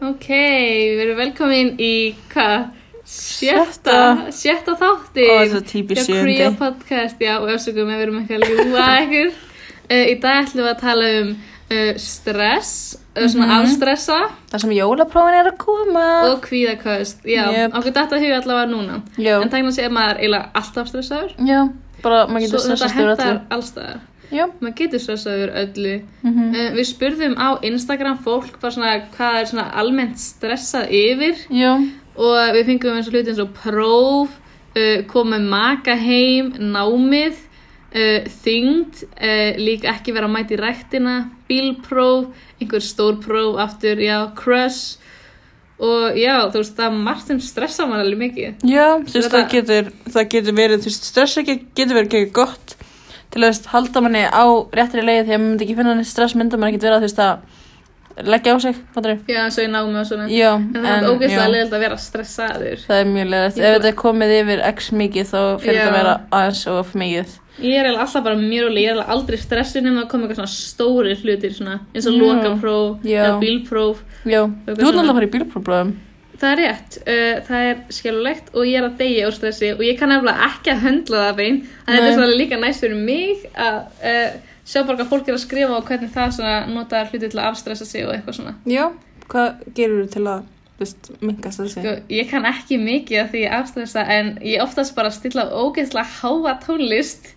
Ok, við erum velkomin í hvað? Sjötta, sjötta þátti Ó, þetta er típist Kreo sjöundi. podcast, já, og össugum við erum ekki að ljúa ykkur uh, Í dag ætlum við að tala um uh, stress, uh, svona Mhm. afstressa Það sem jólaprófin er að koma. og kvíðaköst Já, Yep. okkur þetta hefur allavega núna Já, En tækna sé að maður eiginlega alltaf stressaður já, bara maður Svo getur þetta stressast yfir hendar öllu. allstaðar Já. Maður getur stressaður öllu. Mm uh, Við spurðum á Instagram fólk svona hvað er svona almennt stressað yfir? Já, og við fengum eins og hluti eins og próf, uh, komið maka heim, námið, uh, þyngd, líka ekki vera að mæta í ræktina, bílpróf, einhver stór próf aftur, já, crush. Og já, þú veist, það er margt sem stressa mann alveg mikið. já, þú veist, Þetta- það getur, það getur verið, þú veist, stress ekki, getur verið ekki gott til að, halda manni á réttri leiði því að maður myndi ekki finna neitt stress, myndi maður ekki vera, þú veist, að leggja á sig? Já, og í námið og svona. Já, En það er ógeðslega leiðilegt að vera stressaður. það er mjög leiðilegt. Ef þetta er komið yfir x mikið þá fyrir þetta að vera aðeins of mikið. Ég er alltaf bara mjög róleg, ég er aldrei stressuð nema að koma eitthvað svona stóri hlutir svona, eins og Já. eða bílpróf. Þú svona. náttúrulega að fara í bílprófblöðum. Það er rétt, uh, það er skjálulegt og ég er að deyja úr stressi og ég kann nefnilega ekki að höndla það bein en þetta er svona líka næst fyrir mig að uh, sjá bara hvað fólk er að skrifa og hvernig það svona notar hluti til að afstressa sig og eitthvað svona. Já, hvað gerur þú til að, stressi? Sko, ég kann ekki mikið af því að afstressa en ég oftast bara stilla ógeðslega háa tónlist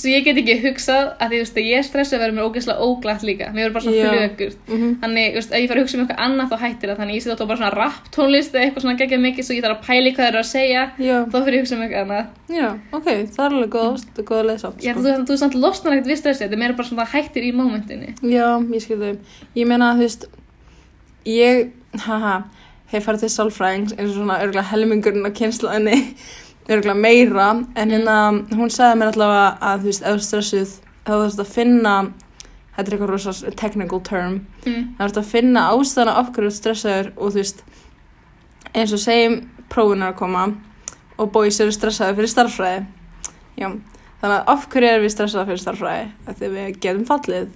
svo ég get ekki hugsað að því þú veist að ég er stressuð að vera mér ógeðslega óglatt líka mér verður bara svona Já. flugurt Mhm. þannig veist, ef ég fara að hugsa um eitthvað annað þá hættir það þannig ég setja á bara svona rap tónlist eða eitthvað svona geggjað mikið svo ég þarf að pæli hvað það eru að segja Já, þá fyrir ég að hugsa um eitthvað annað já, ok, það er alveg góð, góð leið samt, Já, sko. þú, þú samt losnar ekkert við stressið, þetta er meira bara svona hættir í mómentinu. Já, ég skil þau. Ég meina, þú veist, ég, haha, hef farið til sálfræðings eins og svona örgulega helmingurinn á kynslaðinni, örgulega meira, en hérna, hún sagði mér allavega að, þú veist, ef stressuð, þá þú veist að finna, þetta er eitthvað rosa technical term, Mm. þá þú veist að finna ástæðana af ert stressaður og þú veist, eins og segjum prófin er að koma og boys eru stressaður fyrir starffræði. Já, þannig að af hverju erum við stressaður fyrir starffræði? Af því við getum fallið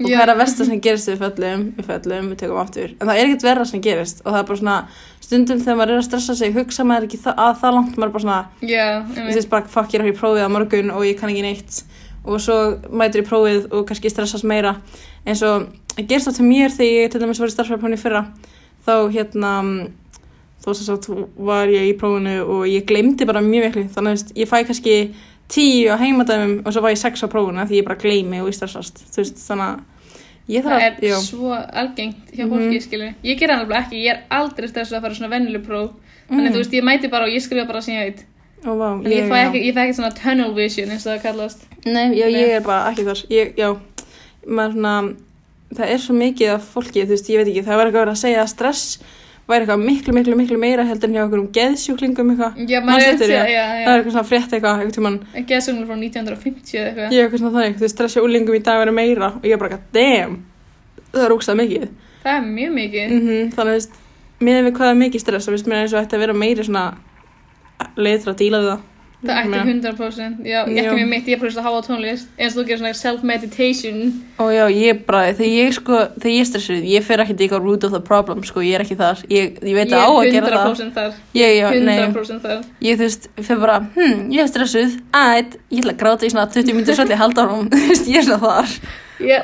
og hvað er að versta sem gerist við föllum, við föllum, við tökum aftur. En það er ekkert verra sem gerist. Og það er bara svona stundum þegar maður er að stressa sig hugsa maður ekki það, að það langt maður er bara svona Já, þú einmitt. veist bara fuck ég er að fara í prófið á morgun og ég kann ekki neitt. Og svo mætur í prófið og kannski stressast meira. Eins og það gerist á til mér þegar ég til dæmis var í starfsfæðpáni fyrra. Þá hérna þá sem sagt var ég í prófinu og ég glemdi bara mjög miklu. Þannig að ég fæ kannski tíu á heimadæmum og svo var ég sex á prófuna því ég bara gleymi og ég stressast þú veist þannig að ég Það er já. svo algengt hjá Mhm. fólki, mm. skilur. Ég ger það nefnilega ekki, ég er aldrei stressuð að fara svona vennileg próf. Þannig, Mm. þú veist, ég mæti bara og ég skrifa bara sem ég veit. Ó, vá, En ég, fæ já. ekki, ég ekki svona tunnel vision, eins og það kallast. Nei, já, ég er bara ekki þar ég, já, maður svona það er svo mikið af fólki, þú veist, ég veit ekki það var eitthvað að vera að segja stress væri eitthvað miklu, miklu, miklu meira heldur en hjá okkur um geðsjúklingum eitthvað Já, maður er þetta, því? já, það er já. eitthvað svona frétt eitthvað, eitthvað að sögum frá 1950 eða eitthvað. er eitthvað svona þú veist, stressja úlingum í dag verið meira og ég er bara, damn það er ógstað mikið Það er mjög mikið. mm þannig, þú veist, miðan við hvað er mikið stress þá veist mér eins og ætti að vera meiri svona leið til að díla við það Það ætti Meina. 100%. Já, ég ekki mér mitt, ég er bara að hafa tónlist. Eins og þú gerir svona self-meditation. Og já, ég bara, þegar ég sko, þegar ég er stressuð, ég fer ekki eitthvað root of the problem, sko, ég er ekki þar, ég, ég veit að á að er gera það. 100% þar. Ég, nei, 100% þar. ég þú veist, fer bara, hm, ég er stressuð, ætt, ég ætla að gráta í svona 20 mínútur svolítið halda árum, þú veist, ég er svona þar. Ég er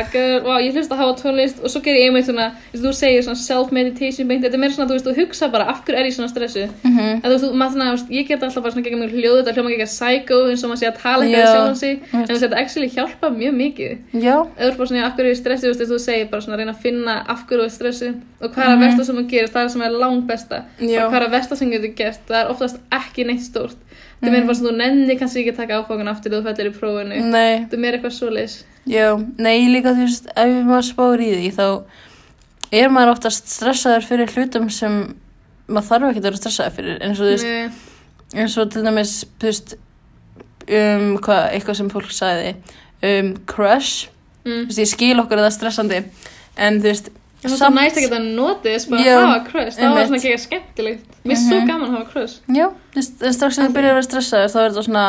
ekki það, wow, ég hlust að hafa tónlist og svo ger ég einmitt svona, þú segir svona self-meditation beint, þetta er meira svona, þú veist, þú hugsa bara af hverju er ég svona stressu, Mm -hmm. en þú veist, þú- maður svona, þú veist, ég get alltaf bara svona gegn mjög hljóðu, þetta hljóma gegn psycho eins og maður sé að tala Já, í sjálfan sig, en þess að þetta actually hjálpa mjög mikið, eða bara svona, af hverju er ég stressu, þú segir bara svona, reyna að finna af hverju er stressu og hvað er að Mhm. versta sem þú gerist, það er sem er langt besta, já, og hvað er að versta sem getur gert, það er oftast ekki neitt stórt, þetta er meira bara svona, þú nenni kannski ekki að taka áfangan aftur þegar þú fellir í prófinu, nei, þetta er meira eitthvað svoleiðis. já, nei, líka, þú veist, ef maður spáir í því, þá er maður oftast stressaður fyrir hlutum sem maður þarf ekki að vera stressaður fyrir, eins og þú veist, Nei. eins og til dæmis, þú veist, um, hvað, eitthvað sem fólk sagði, um, crush, Mm. þú veist, ég skil okkur að það er stressandi, en þú veist, Það er svo næst ekki að nota þess bara Já, að hafa crush, það var einmitt. svona ekki skemmtilegt Mér er svo Mhm. gaman að hafa crush já, strax sem þú byrjar að vera stressaður, þá er þetta svona,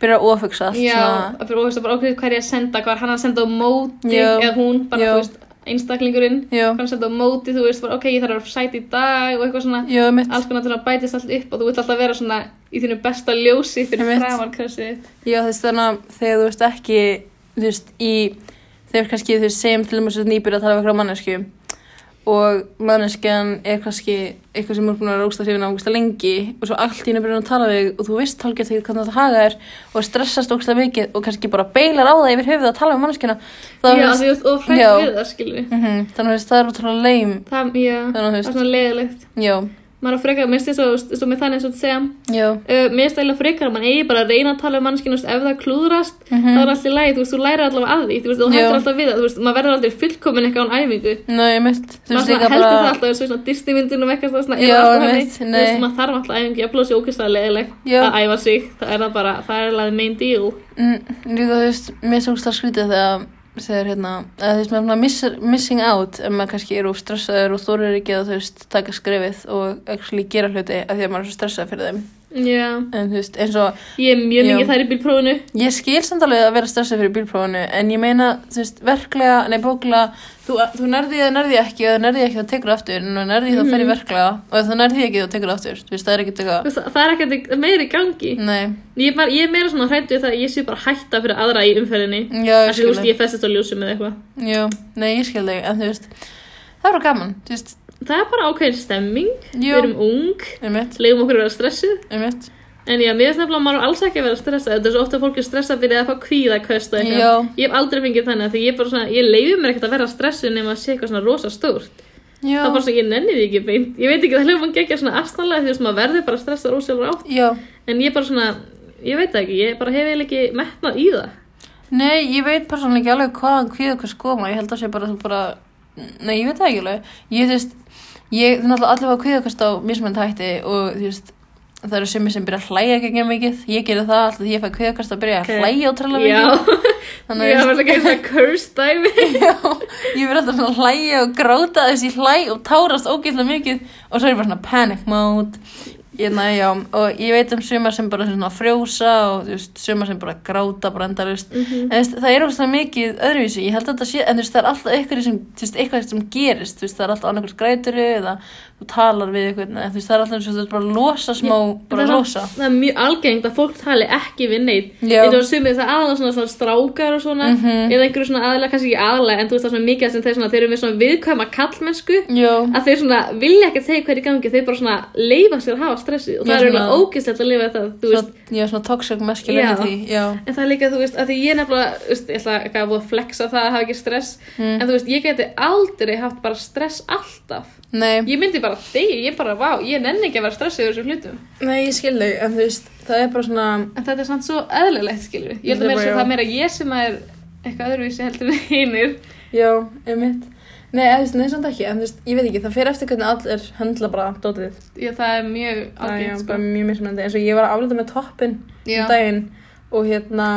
byrjar að ofugsa allt, Já, svona, að fyrir óvist bara okkur hvað er ég að senda, hvað er hann að senda á móti Já, eða hún, bara já. þú veist einstaklingurinn Já. hvernig setja á móti, þú veist, bara, ok, ég þarf að vera sæt í dag og eitthvað svona, alls konar til að bætist allt upp og þú vilt alltaf vera svona í þínu besta ljósi fyrir framan krössið Já, þannig að þegar þú veist ekki, þú veist, í, þegar kannski, þú segjum til dæmis að nýbyrja að tala um eitthvað mannesku og manneskjan er kannski eitthvað sem er búin að vera ógsta hrifin á ógsta lengi og svo allt í henni byrjar að tala við og þú veist hálfgett ekki hvernig þetta haga er og stressast ógsta mikið og kannski bara beilar á það yfir höfuð að tala um manneskjana Já, þú veist, og hrætt við það, skilur við Mhm, þannig að það er ótrúlega leim Það, að er svona leiðilegt Já, maður á frekar, mér finnst þess að, svo með þannig og að segja uh, mér finnst það frekar að mann eigi bara að reyna að tala um mannskinu, ef það klúðrast Mhm. það er alltaf lægi, þú veist, þú lærir allavega að því þú veist, þú hættir alltaf við það, þú veist, maður verður aldrei fullkomin eitthvað án æfingu Nei, ég mitt Þú maður veist líka heldur það alltaf svona Disney-myndunum eitthvað svona, Já, alltaf þannig, einmitt, þú nei. veist, maður þarf alltaf æfingu, ég blóð sér Já. að æfa sig, þegar hérna, þú veist, maður er svona miss, missing out ef maður kannski er úr stressaður og þorir ekki að þú veist, taka skrefið og actually gera hluti af því að maður er svo stressað fyrir þeim Já, en þú veist, eins og ég er mjög mikið þær í bílprófinu. Ég skil samt alveg að vera stressað fyrir bílprófunu en ég meina, þú veist, verklega nei, bóklega, þú, þú nærði eða nærði ekki eða nærði ekki þá tekur það aftur en þú nærði þá fer í verklega og ef þú nærði ekki þá tekur það aftur þú veist, það er ekkert Þú eitthvað veist, það er ekkert meiri í gangi. Nei, ég er, bara, ég er meira svona hrættu það að ég sé bara hætta fyrir aðra í umferðinni. Já, ég Þessi, þú skil veist, þig ég festist á ljósum eða eitthvað. Já, nei, ég skil þig, en þú veist það er bara gaman, þú veist, Það er bara ákveðin stemming, Jú. við erum ung, einmitt, leiðum okkur að vera stressuð einmitt. En já, mér finnst nefnilega að maður alls ekki að vera stressað. Þetta er svo ofta að fólk er stressað fyrir að fá kvíðaköst og eitthvað. Já. Ég hef aldrei fengið þannig því ég bara svona, ég leiði mér ekkert að vera stressuð nema að sé eitthvað svona rosa stórt. Já, Það er bara svona, ég nenni því ekki beint. Ég veit ekki, það hljóðum að gegja svona astanlega því veist, maður verður bara stressað rosalega átt já En ég bara svona, ég veit það ekki, ég bara hef eiginlega ekki metnað í það. Nei, ég veit persónulega ekki alveg hvaðan hví okkur skoma, ég held að sé bara þú bara, nei, ég veit það ekki alveg, ég þú veist, ég, þú náttúrulega allir var hví okkur á mismönd hætti og þú veist, það eru sumi sem byrja að hlæja gegn mikið, ég gerði það alltaf því ég fæ hví okkur að byrja að hlæja ótrúlega mikið, þannig að það er ekki svona curse dæmi. Ég verði alltaf að hlæja og gráta þess ég hlæ og tárast ógeðslega mikið og svo er ég bara svona panic mode ég, na, já, og ég veit um sumar sem bara svona frjósa og veist, sumar sem bara gráta bara endalust Mhm. en veist, það er ógeðslega mikið öðruvísi, ég held að þetta sé en veist, það er alltaf eitthvað sem, eitthvað sem gerist. Það er alltaf annarkvært græturu eða þú talar við eitthvað, en það er alltaf eins og þú veist bara að losa smá, bara það, er losa. samt- það er mjög algengt að fólk tali ekki við neitt eins og sumið það aðalega svona, svona strákar og svona Mhm. eða einhverju svona aðalega, kannski ekki aðalega en þú veist það er svona mikið sem þeir, þeir eru með svona viðkvæma kallmennsku að þeir svona vilja ekkert segja hvað er í gangi þeir bara svona leifa sér að hafa stressi og Já, það er svona- eiginlega ógeðslegt að lifa það þú veist, svona, já, svona toxic masculinity já, en það er líka, þú veist, að því ég nefnilega veist, ég ætla ekki að flexa það að hafa ekki stress Mm. en þú veist, ég geti aldrei haft bara stress alltaf nei ég myndi bara þegi, ég bara, vá, ég nenni ekki að vera stressið yfir þessu hlutum Nei, ég skil þau, en þú veist, það er bara svona, En þetta er samt svo eðlilegt, við. Ég held að meira Já. svo það er meira ég sem er eitthvað öðruvísi heldur en hinnir. já, einmitt. Nei, eða, nei, samt ekki, en þú veist, ég veit ekki, það fer eftir hvernig allir höndla bara dótið. Já, það er mjög Það er algengt, já, sko. mjög mismunandi, eins og ég var að aflita með toppin Já. um daginn og hérna,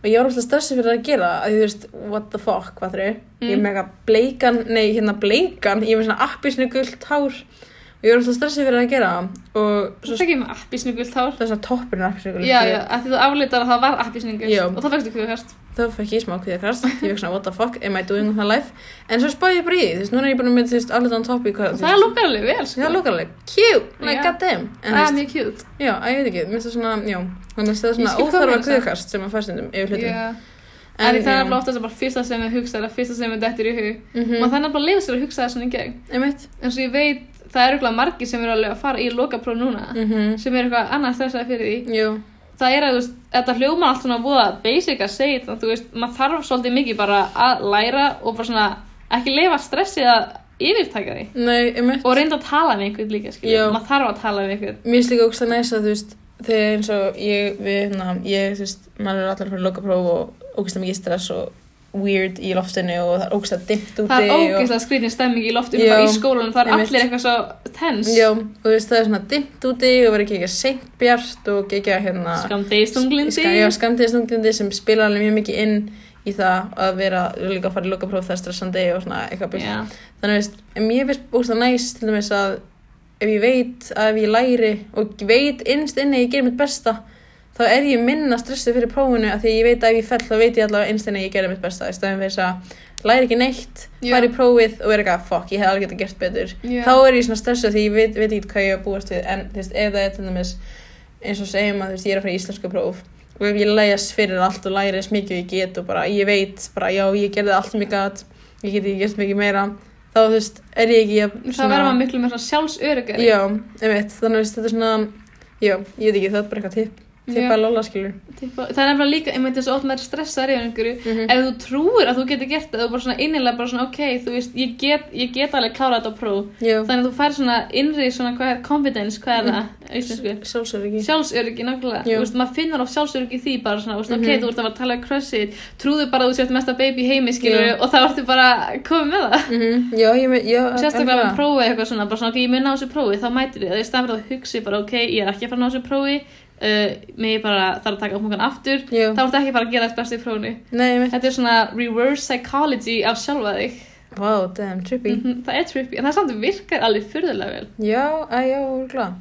og ég var alltaf stressið fyrir að gera það, að þú veist, what the fuck, hvað þau, ég er Mm. eitthvað bleikan, nei, hérna bleikan, ég er með svona appisnu gullt hár og ég var alltaf stressið fyrir að gera það og Svo fekk ég með appisnugult hár. það er svona toppin appisnu gullt. Já, já, að því þú aflitar að það var appisnugult. Já. Og þá fækstu kvöðkast. þá fekk ég smá kvíðakast ég fekk svona what the fuck, am I doing my life en svo spáði ég bara í því, þú veist, núna er ég bara með þú veist, þann topp í hvað það lukkar alveg vel, sko. það lukkar alveg, cute, like Já. goddamn en Það er mjög cute. já, að ég veit ekki, mér finnst það svona, já þannig að það Ég að. En, En það er alveg oftast bara fyrsta sem við hugsa, eða fyrsta sem við dettur í hug. Og það er nefnilega að lifa sér að hugsa það svona í gegn. einmitt En svo ég veit, það er eitthvað margir sem eru alveg að fara í lokapróf núna. mhm, Sem eru eitthvað annað stressaði fyrir því. jú, það er að veist, þetta hljóma allt svona búða basic að segja þetta, þú veist, maður þarf svolítið mikið bara að læra og bara svona ekki leifa stressið að yfirtaka því nei, og reynda að tala við einhvern líka, maður þarf að tala við einhvern. Mér finnst líka ógst að næsa, þú veist þegar eins og ég, við, hérna, ég, þú veist maður er allir að fara í lokapróf og ógst að mikið stress og weird í loftinu og það er ógst að dimmt úti það er og- ógeðslega skrítin stemming í loftum Já, bara í skólanum, það er allir eitthvað svo tens, Já, og þú veist það er svona dimmt úti og verður ekki ekki seint bjart og ekki ekki hérna skamdegistunglindi Ska, Já, skamtíðisnunglindi sem spila alveg mjög mikið inn í það að vera líka að fara í lokapróf það er stressandi og svona eitthvað Já. Þannig veist, mér finnst búst það næst til dæmis að ef ég veit að ef ég læri og veit innst inni að ég gerir mitt besta þá er ég minna stressuð fyrir prófunu af því að ég veit að ef ég fell þá veit ég allavega einstinni að ég gerði mitt besta í staðin fyrir þess að læra ekki neitt fara í prófið og vera eitthvað fuck, ég hef alveg getað gert betur. Já. þá er ég svona stressuð því ég veit, veit ekki hvað ég er að búast við. En þú veist, ef það er til dæmis eins og segjum að þú veist, ég er að fara í íslensku próf og ef ég læs fyrir allt og læri eins mikið ég get og bara ég veit bara já, ég gerði allt ég gat ég get ekki gert mikið meira þá þú veist, er ég ekki að það verður maður miklu með svona sjálfsörygari Já, einmitt, þannig að þetta er svona, já, ég veit ekki, það er bara eitthvað tipp, tipp Já. að Lola skilur. Tippa- það er nefnilega líka, einmitt þess að maður stressaður yfir einhverju Mhm. ef þú trúir að þú getur gert það og bara svona innilega bara svona ok, þú veist, ég get, ég get alveg klárað þetta á próf Já, þannig að þú fær svona innri svona hvað er confidence, hvað er Mm. það ekki. sjálfsöryggi nákvæmlega, þú veist, maður finnur á sjálfsöryggi í því bara svona, þú veist, ok, Mhm. þú ert að fara að tala um crushið, trúðu bara að þú sért mesta baby í heimi, skilur, Já. og þá ertu bara komið með það Mm Já, ég já, sérstaklega algjörlega. prófi eitthvað svona, bara svona, ok, prófi, þá mætir ég, það bara, uh, þarf að taka áfangan aftur, Já. þá ertu ekki bara að gera þetta besti í prófinu. Nei, með, Þetta er svona reverse psychology af sjálfa þig. wow, damn, trippy. Mhm, Það er trippy, en það samt virkar alveg furðulega vel. Já, já, glá.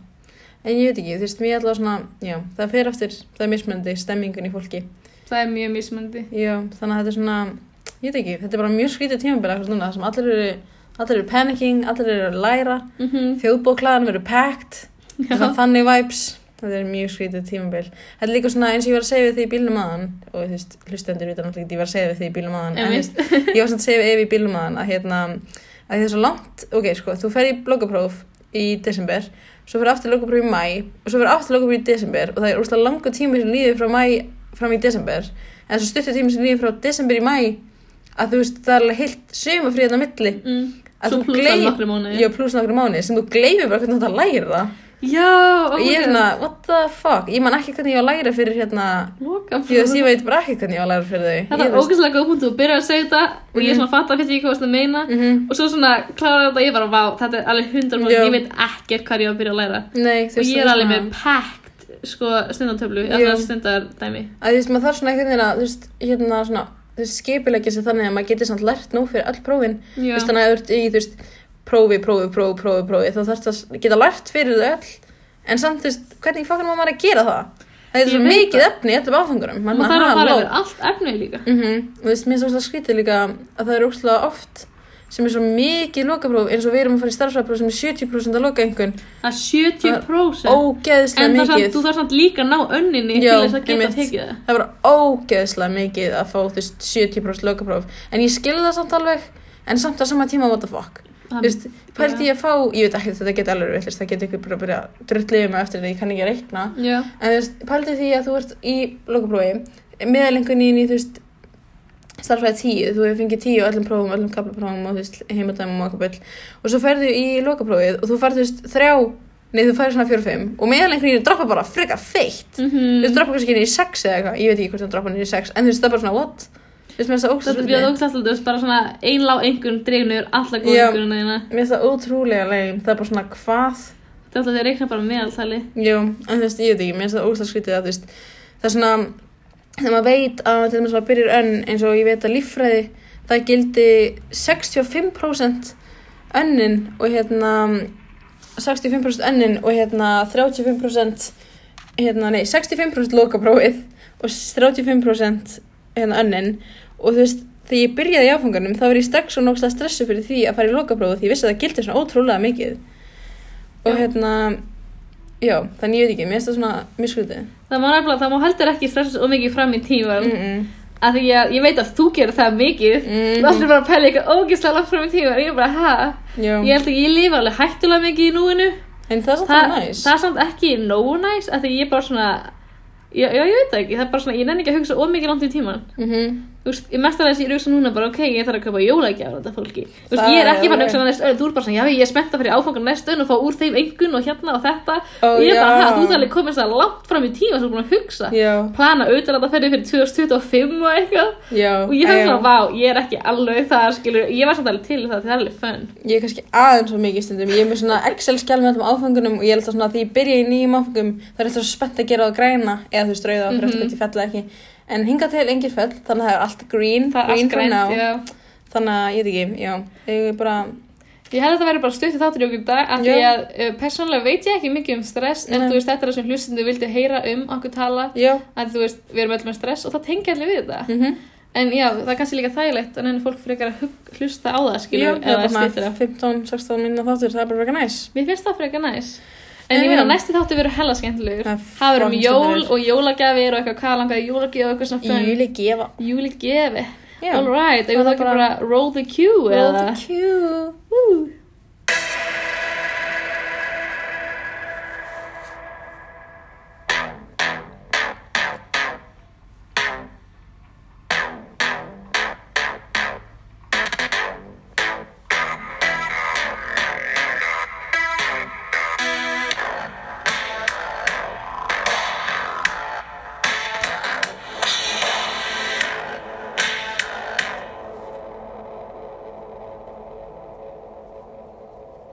En ég veit ekki, þú veist, mér er allavega svona, já, það fer eftir, það er mismunandi stemmingun í fólki. Það er mjög mismöndi. Já, þannig að þetta er svona, ég veit ekki, þetta er bara mjög skrítið núna, þar sem allir eru, allir eru panicking, allir eru að læra, Mm -hmm. þjóðbóklaðan verður packed, það þannig vibes þetta er mjög skrítið tímabil þetta er líka svona eins og ég var að segja við því í bílnum aðan og þú veist, hlustendur vita náttúrulega ekki ég var að segja við því í bílnum aðan en, þú veist, ég var svona að segja við Efi í bílnum aðan að hérna, að þetta er svo langt ok, sko, þú fer í blogapróf í desember svo fer aftur logapróf í mæ og svo fer aftur logapróf í desember og það er úrslega langur tími sem líður frá mæ fram í desember en svo stuttur tími sem líður frá desember í mæ að þú veist, það er alveg heilt sumafrið á milli Mm. að Svo þú plussar gleym- nokkru mánuði. Já, pluss nokkru mánuði sem þú gleymir bara hvernig þú átt að læra Já, og ég er hérna, what the fuck? Ég man ekki hvernig ég á að læra fyrir hérna ég, veist, ég veit bara ekki hvernig ég á að læra fyrir þau. Þetta er ógæslega góð punkt, þú byrjar að segja þetta og ég er svona að fatta fyrir því hvað það meina. Mm og svo svona klára þetta og ég bara, vá, þetta er alveg 100% Já. ég veit ekkert hvað ég á að byrja að læra. Nei, og ég er alveg með packed sko stundartöflu, Já. eða stundardæmi. Að þú veist, maður þarf svona einhvern veginn að þú veist, hérna svona þú veist, skipilegja sig þannig að maður getur samt lært nú fyrir öll prófin. Þú veist, þannig að þú veist, prófi, prófi, prófi, prófi, prófi. Þá þarfst að geta lært fyrir þau öll. En samt, þú veist, hvernig má maður að gera það? Það er svo mikið það. efni í öllum áfangurum og það er að fara yfir allt efnið líka. Mm -hmm. og þú veist, mér er svo skrítið líka að það er úrslega oft sem er svo mikið lokapróf eins og við erum að fara í starfsræðpróf sem er 70% að loka einhvern. Það er 70% ógeðslega en það samt, mikið. þú þarf samt líka að ná önninni til þess að geta tekið það. Það er bara ógeðslega mikið að fá þú veist 70% lokapróf. En ég skil það samt alveg en samt á sama tíma what the fuck þú veist, pældi ég að fá, ég veit ekki þetta geti alveg villist, það geti ykkur bara að byrja að drullið mig eftir því, ég kann ekki að reikna. Já, en þú veist, pældi því að þú ert í lokaprófi meðalengun í þú veist starfræði tíu, þú hefur fengið tíu öllum prófum, öllum kaplaprófum og þú veist heimadæmum og okkur og svo ferðu í lokaprófið og þú ferðu þú veist þrjá, nei þú færir svona fjóru fimm og meðalengun í droppa bara freka feitt. Mm þú veist, droppa kannski niður í sex eða eitthvað, ég veit ekki hvort það droppa niður í sex en þú veist, það er bara svona, what? Þú veist, mér finnst það þetta ógæslega er ógæslega alltaf bara svona einlá einhvern dregnur alltaf góð einhvern þeirna mér finnst það ótrúlega legin, það er bara svona, hvað? þetta er alltaf því að reikna bara meðaltali Jú, en þú veist, ég veit ekki, mér finnst það ógæslega skrítið að þú veist, það er svona þegar maður veit að til dæmis að byrjar önn eins og ég veit að líffræði það gildi 65% önnin og hérna 65% önnin og hérna 35% hérna, nei, 65% lokaprófið og 35% hérna önnin og þú veist, þegar ég byrjaði í áfanganum þá var ég strax og nógslega stressu fyrir því að fara í lokaprófið því ég vissi að það gildi svona ótrúlega mikið og Já. hérna já, þannig ég veit ekki, mér finnst það svona skrítið það má nefnilega, það má heldur ekki stressa svo mikið fram í tíman mm -mm. af því að ég veit að þú gerir það mikið Mhm. þú ætlir bara að pæla eitthvað ógislega langt fram í tíman ég er bara? Já. Ég held að ég lifa alveg hættulega mikið í núinu en það er samt Þa, það er samt ekki nógu næs af því ég er bara svona já, já, ég veit það ekki, það er bara svona, ég nenni ekki að hugsa ómikið langt í tíman mm Veist, ég mest að þess að ég hugsa núna bara, ok, ég þarf að kaupa jólagjafur á þetta fólki. Þú veist, Það ég er er ekki fann að alveg- hugsa næst öll, þú er bara svona, já, ég er spennt að fyrir áfangan næst öll og fá úr þeim engun og hérna og þetta. Og ég er bara, ha, þú þarf alveg komið það langt fram í tíma sem þú er búin að hugsa. já, Plana auðvitað að þetta fyrir fyrir 2025 og eitthvað. já Og ég já. svona, vá, ég er ekki alveg það, skilur, ég var samt alveg til það, það er alveg fun. ég er kannski aðeins svo mikið stundum ég er með svona Excel-skjál með áfangunum og ég er alltaf svona, því ég byrja í nýjum áfangum það er alltaf spennt að gera á græna eða þú veist rauða og Mhm. fyrir eftir hvort ég fell ekki en hinga til engir fell, þannig að það er allt green Það er green allt grænt, já. þannig að ég veit ekki, já ég bara, Ég held að þetta væri bara stutt þáttur í okkur í dag af því Já. að uh, persónulega veit ég ekki mikið um stress en Nei. þú veist þetta er það sem hlustundu vildi heyra um okkur tala Já. að þú veist við erum öll með stress og það tengja allir við þetta Mm en já það er kannski líka þægilegt en enn fólk frekar að hlusta á það Já, skilur það er bara styttra. svona 15-16 minna þáttur, það er bara eitthvað næs. Mér finnst það frekar næs En ég meina já. næsti þáttu verður hella skemmtilegur Það Það verður um jól og jólagjafir og eitthvað hvað langaði jólagjöf og eitthvað svona fun Júli gefa. Júligefi. Alright, ef það er ekki bara- roll the cue Roll eða the cue.